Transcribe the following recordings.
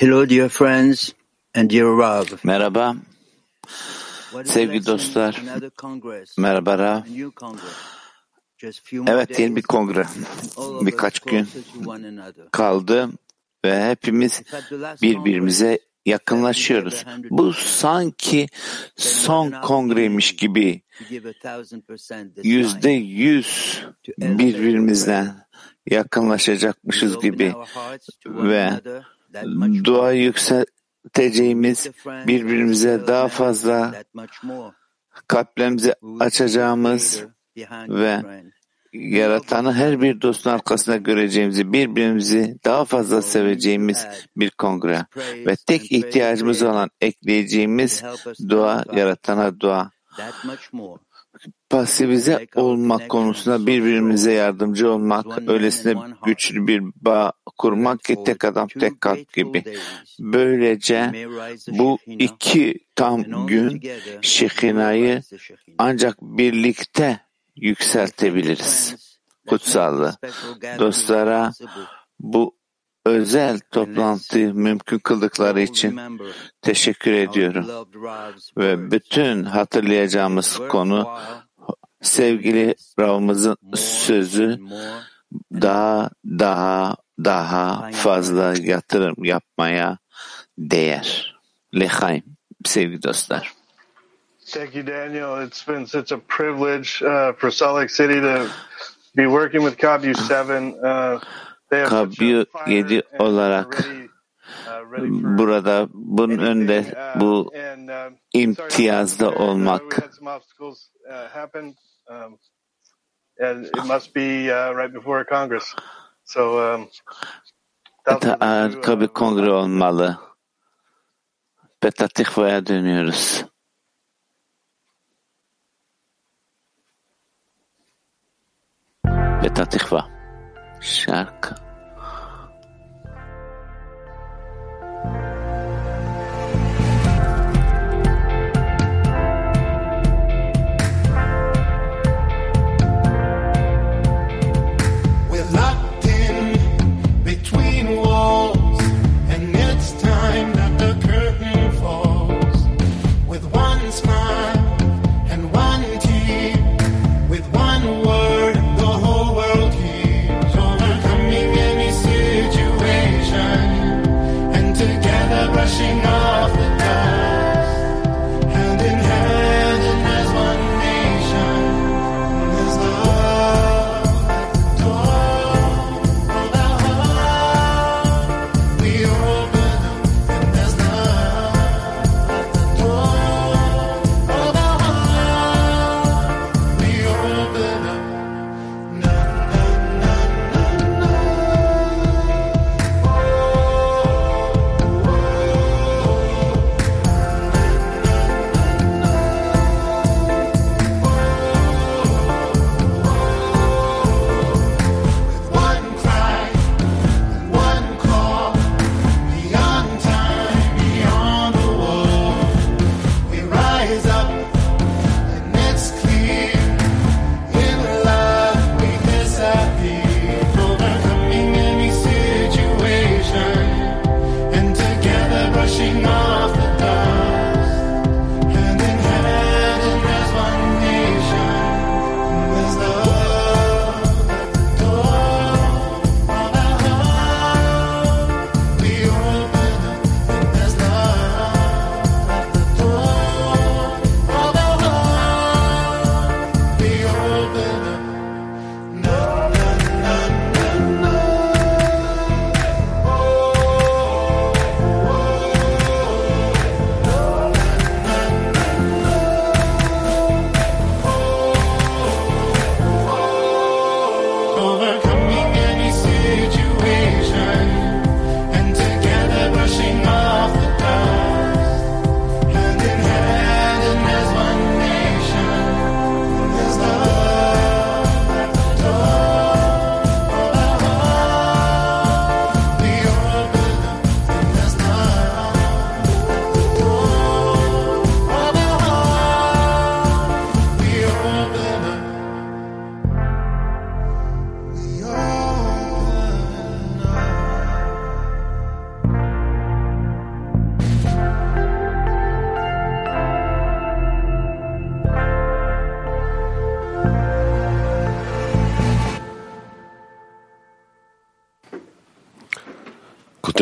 Hello, dear friends and dear Rav. Merhaba, sevgili dostlar. Merhaba Ra. a new congress. Just few more Evet yeni bir kongre. Birkaç gün kaldı ve hepimiz birbirimize yakınlaşıyoruz. Bu sanki son kongreymiş gibi yüzde yüz birbirimizden yakınlaşacakmışız gibi ve dua yükselteceğimiz birbirimize will daha fazla kalplerimizi açacağımız ve. Yaratanı her bir dostun arkasında göreceğimizi, birbirimizi daha fazla seveceğimiz bir kongre ve tek ihtiyacımız olan ekleyeceğimiz dua, yaratana dua. Pasifize olmak konusunda birbirimize yardımcı olmak, öylesine güçlü bir bağ kurmak ki tek adam tek kalp gibi. Böylece bu iki tam gün Şehina'yı ancak birlikte yükseltebiliriz. Kutsallı dostlara bu özel toplantıyı mümkün kıldıkları için teşekkür ediyorum. Ve bütün hatırlayacağımız konu sevgili Rav'ımızın sözü daha daha daha fazla yatırım yapmaya değer. Lehaim sevgili dostlar. Thank you, Daniel. It's been such a privilege uh, for Salt Lake City to be working with COBU 7. Uh, 7 and olarak burada bunun önünde bu imtiyazda olmak we had some obstacles happen, and it must be right before a Congress. So, da thousands of you, harika bir kongre olmalı. Petatikva'ya dönüyoruz. Petatikva. 傻个。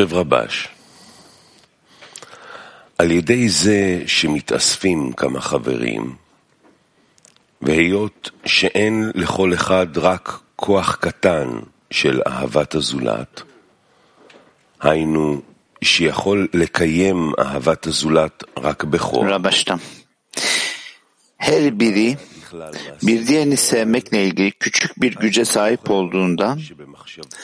כותב רבש, על ידי זה שמתאספים כמה חברים, והיות שאין לכל אחד רק כוח קטן של אהבת הזולת, היינו שיכול לקיים אהבת הזולת רק בכוח, Rabaş'tan. Her biri bir diğerini sevmekle ilgili küçük bir güce sahip olduğundan שבמחשבתו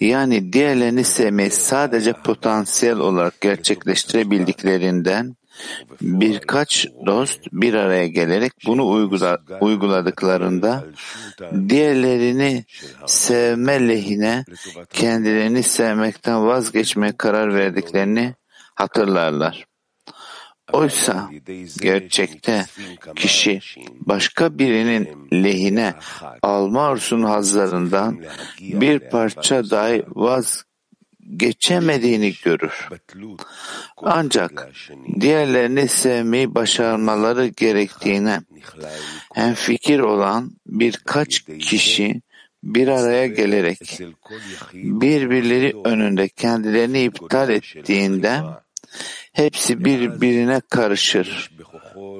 yani diğerlerini sevmeyi sadece potansiyel olarak gerçekleştirebildiklerinden birkaç dost bir araya gelerek bunu uygula, uyguladıklarında diğerlerini sevme lehine kendilerini sevmekten vazgeçmeye karar verdiklerini hatırlarlar. Oysa gerçekte kişi başka birinin lehine alma arzusunun hazlarından bir parça dahi vazgeçemediğini görür. Ancak diğerlerini sevmeyi başarmaları gerektiğine hem fikir olan birkaç kişi bir araya gelerek birbirleri önünde kendilerini iptal ettiğinde hepsi birbirine karışır.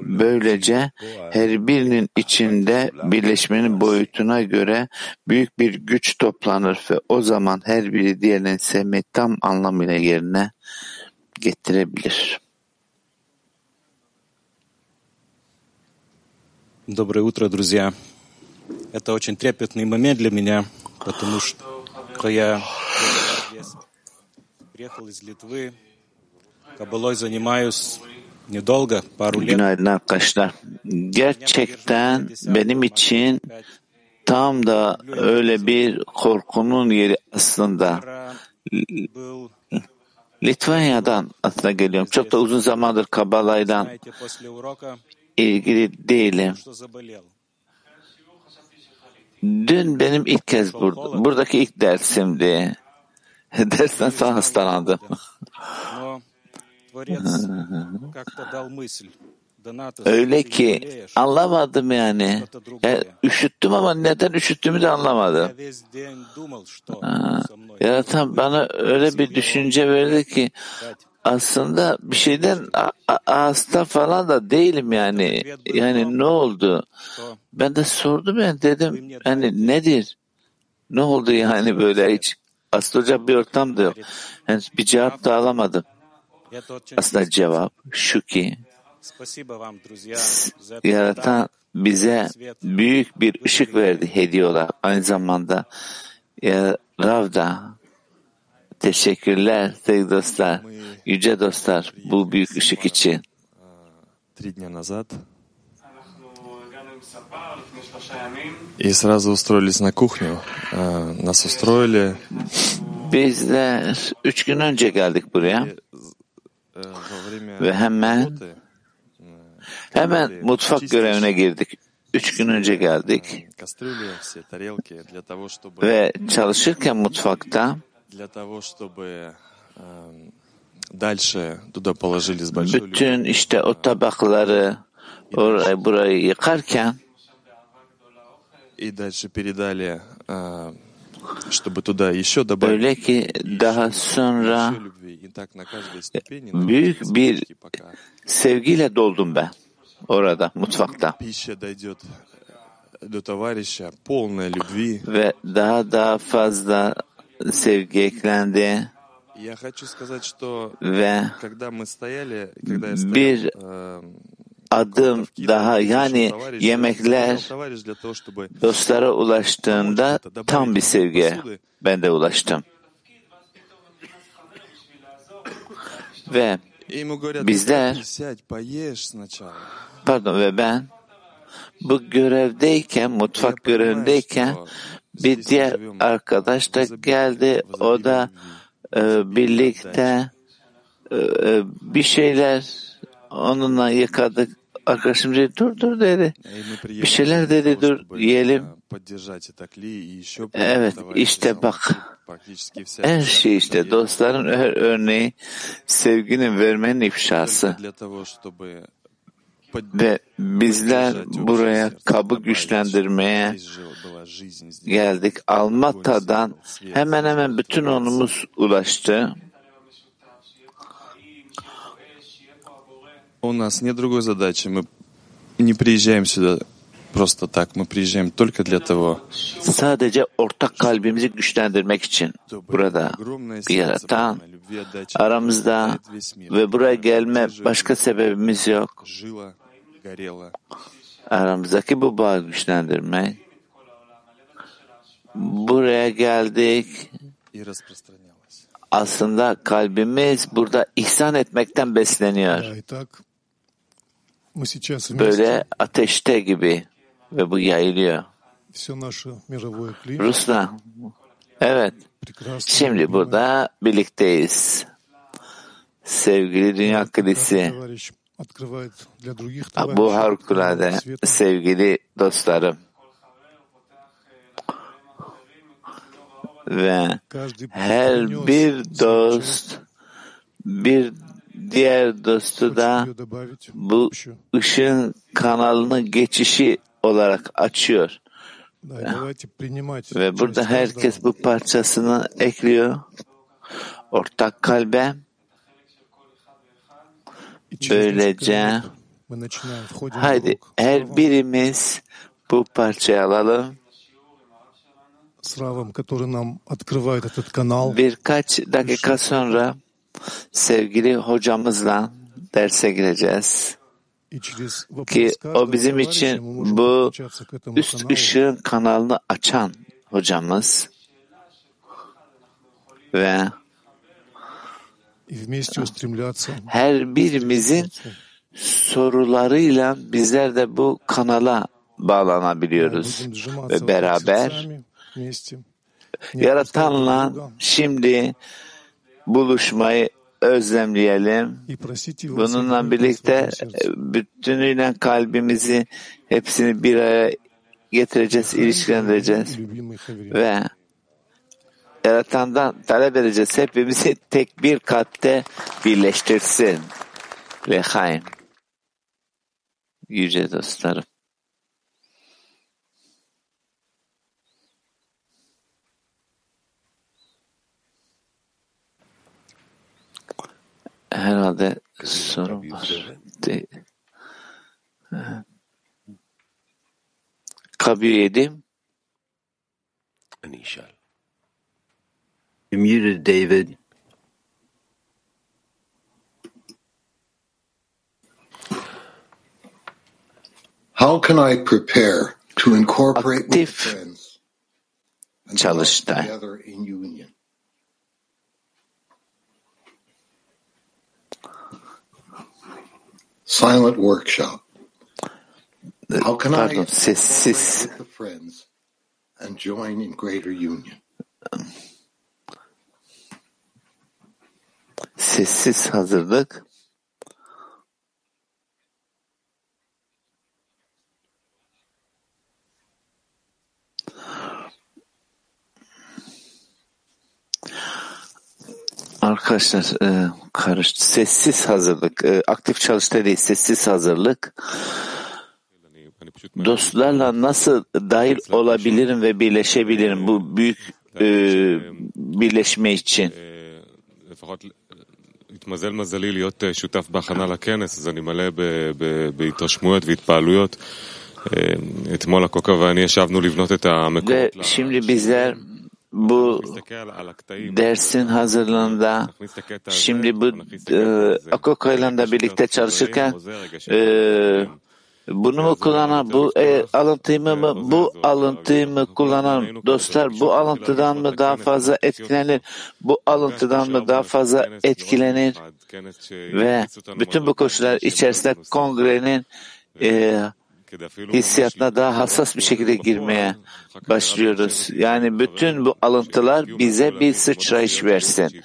Böylece her birinin içinde birleşmenin boyutuna göre büyük bir güç toplanır ve o zaman her biri diğerinin sevmeyi tam anlamıyla yerine getirebilir. Доброе утро, друзья. Это очень трепетный момент для меня, потому что я приехал из Литвы Günaydın arkadaşlar. Gerçekten benim için tam da öyle bir korkunun yeri aslında. Litvanya'dan aslında geliyorum. Çok da uzun zamandır Kabala'yla ilgili değilim. Dün benim ilk kez burada, buradaki ilk dersimdi. Dersten sonra hastalandım. Öyle ki anlamadım yani. Ya, üşüttüm ama neden üşüttüğümü de anlamadım. Aa, yaratan bana öyle bir düşünce verdi ki aslında bir şeyden hasta falan da değilim yani. Yani ne oldu? Ben de sordum yani dedim hani nedir? Ne oldu yani böyle hiç? Aslında bir ortam da yok. Yani bir cevap da alamadım. это очень Aslında cevap şu ki Спасибо вам, друзья, за этот yaratan подарок. bize büyük bir ışık verdi hediye olarak. Aynı zamanda ya Rav da teşekkürler sevgili dostlar, yüce dostlar bu büyük ışık için. три дня назад и сразу устроились на кухню. А, Нас устроили Bizler üç gün önce geldik buraya э, во время ve hemen работы hemen mutfak görevine girdik. Üç gün önce geldik э, кастрюли, все тарелки для того, чтобы ve çalışırken mutfakta для того, чтобы эм, дальше туда положили с большой любовью. bütün işte o tabakları orayı burayı yıkarken И дальше передали, а, Öyle ki daha sonra büyük bir sevgiyle doldum ben orada mutfakta. Ve daha daha fazla sevgi eklendi. Ve bir adım daha yani yemekler dostlara ulaştığında tam bir sevgiye ben de ulaştım. ve bizler pardon ve ben bu görevdeyken mutfak görevindeyken bir diğer arkadaş da geldi. o da e, birlikte e, e, bir şeyler onunla yıkadık arkadaşım dedi dur dur dedi. Bir şeyler dedi dur yiyelim. Evet işte bak. Her şey işte dostların her örneği sevginin vermenin ifşası. Ve bizler buraya kabı güçlendirmeye geldik. Almata'dan hemen hemen bütün onumuz ulaştı. У нас нет другой задачи. Мы не приезжаем сюда просто так. Мы приезжаем только для того, Sadece ortak kalbimizi güçlendirmek için burada огромное bir сердце yaratan полное любви отдачи aramızda охватывает весь мир. ve buraya gelme başka sebebimiz yok. Жило, горело. Aramızdaki bu bağı güçlendirmek. Buraya geldik. и распространялось. Aslında kalbimiz burada ihsan etmekten besleniyor. böyle ateşte gibi ve bu yayılıyor. Ruslar, evet, şimdi burada birlikteyiz. Sevgili Dünya Kilisi, bu harikulade sevgili dostlarım. Ve her bir dost bir diğer dostu da bu ışığın kanalını geçişi olarak açıyor. Ve burada herkes bu parçasını ekliyor. Ortak kalbe. Böylece haydi her birimiz bu parçayı alalım. Birkaç dakika sonra sevgili hocamızla derse gireceğiz. Ki o bizim için bu üst ışığın kanalını açan hocamız. Ve her birimizin sorularıyla bizler de bu kanala bağlanabiliyoruz. Ve beraber Yaratanla şimdi buluşmayı özlemleyelim. Bununla birlikte e, bütünüyle kalbimizi hepsini bir araya getireceğiz, ilişkilendireceğiz ve Yaratan'dan talep edeceğiz. Hepimizi tek bir kalpte birleştirsin. Lehaim. Yüce dostlarım. herhalde sorun var. De, yedim. You muted, David. How can I prepare to incorporate Aktif with friends and together in union? Silent workshop. How can I Pardon, sessiz. incorporate with the friends and join in greater union? Sessiz hazırlık. Arkadaşlar e, karıştı. Sessiz hazırlık. E, aktif çalışta değil, sessiz hazırlık. Dostlarla nasıl dahil olabilirim ve birleşebilirim bu büyük e, birleşme için? לפחות התמזל מזלי להיות אה, שותף בהכנה לכנס, אז אני מלא ב- ב- בהתרשמויות והתפעלויות. אה, אתמול הקוקה ואני ישבנו לבנות את Ve bu dersin hazırlığında şimdi bu e, birlikte çalışırken e, bunu mu kullanan, bu e, alıntıyı mı, bu alıntıyı mı kullanan dostlar, bu alıntıdan mı daha fazla etkilenir, bu alıntıdan mı daha fazla etkilenir? Ve bütün bu koşullar içerisinde kongrenin e, hissiyatına daha hassas bir şekilde girmeye başlıyoruz. Yani bütün bu alıntılar bize bir sıçrayış versin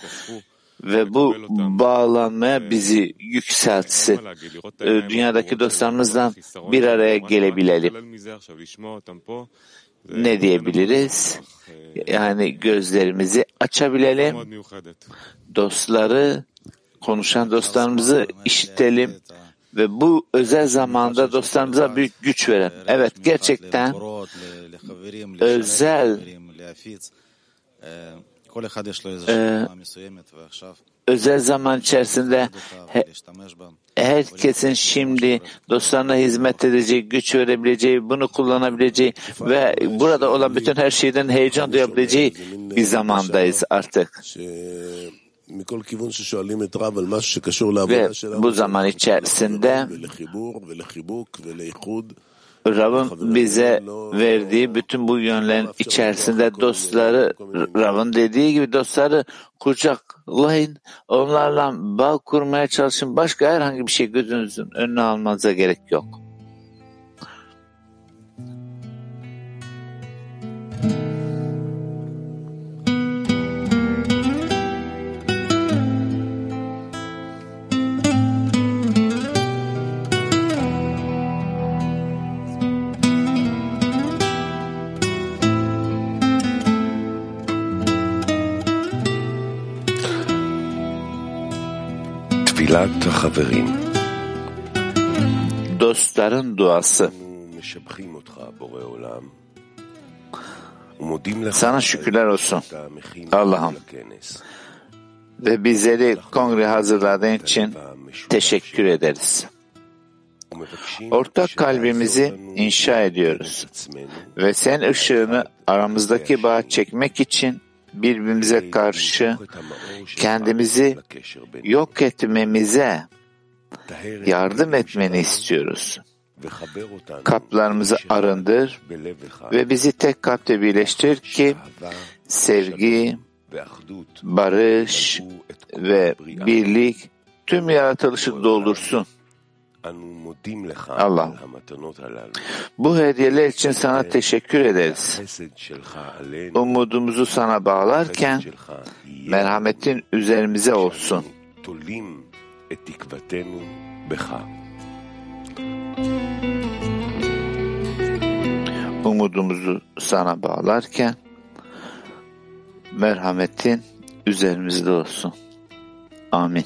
ve bu bağlanmaya bizi yükseltsin. E, Dünyadaki dostlarımızla bir araya gelebilelim. Ne diyebiliriz? Yani gözlerimizi açabilelim, dostları, konuşan dostlarımızı işitelim ve bu özel zamanda dostlarımıza büyük güç veren. Evet gerçekten özel e, özel zaman içerisinde herkesin şimdi dostlarına hizmet edeceği, güç verebileceği, bunu kullanabileceği ve burada olan bütün her şeyden heyecan duyabileceği bir zamandayız artık. Ve bu zaman içerisinde Rav'ın bize verdiği bütün bu yönlerin içerisinde dostları, Rav'ın dediği gibi dostları kucaklayın, onlarla bağ kurmaya çalışın. Başka herhangi bir şey gözünüzün önüne almanıza gerek yok. Tfilat Haverim Dostların duası. Sana şükürler olsun. Allah'ım. Ve bizleri kongre hazırladığın için teşekkür ederiz. Ortak kalbimizi inşa ediyoruz. Ve sen ışığını aramızdaki bağa çekmek için birbirimize karşı kendimizi yok etmemize yardım etmeni istiyoruz. Kaplarımızı arındır ve bizi tek kalpte birleştir ki sevgi, barış ve birlik tüm yaratılışını doldursun.'' Allah, bu hediyeler için sana teşekkür ederiz. Umudumuzu sana bağlarken merhametin üzerimize olsun. Umudumuzu sana bağlarken merhametin üzerimizde olsun. Amin.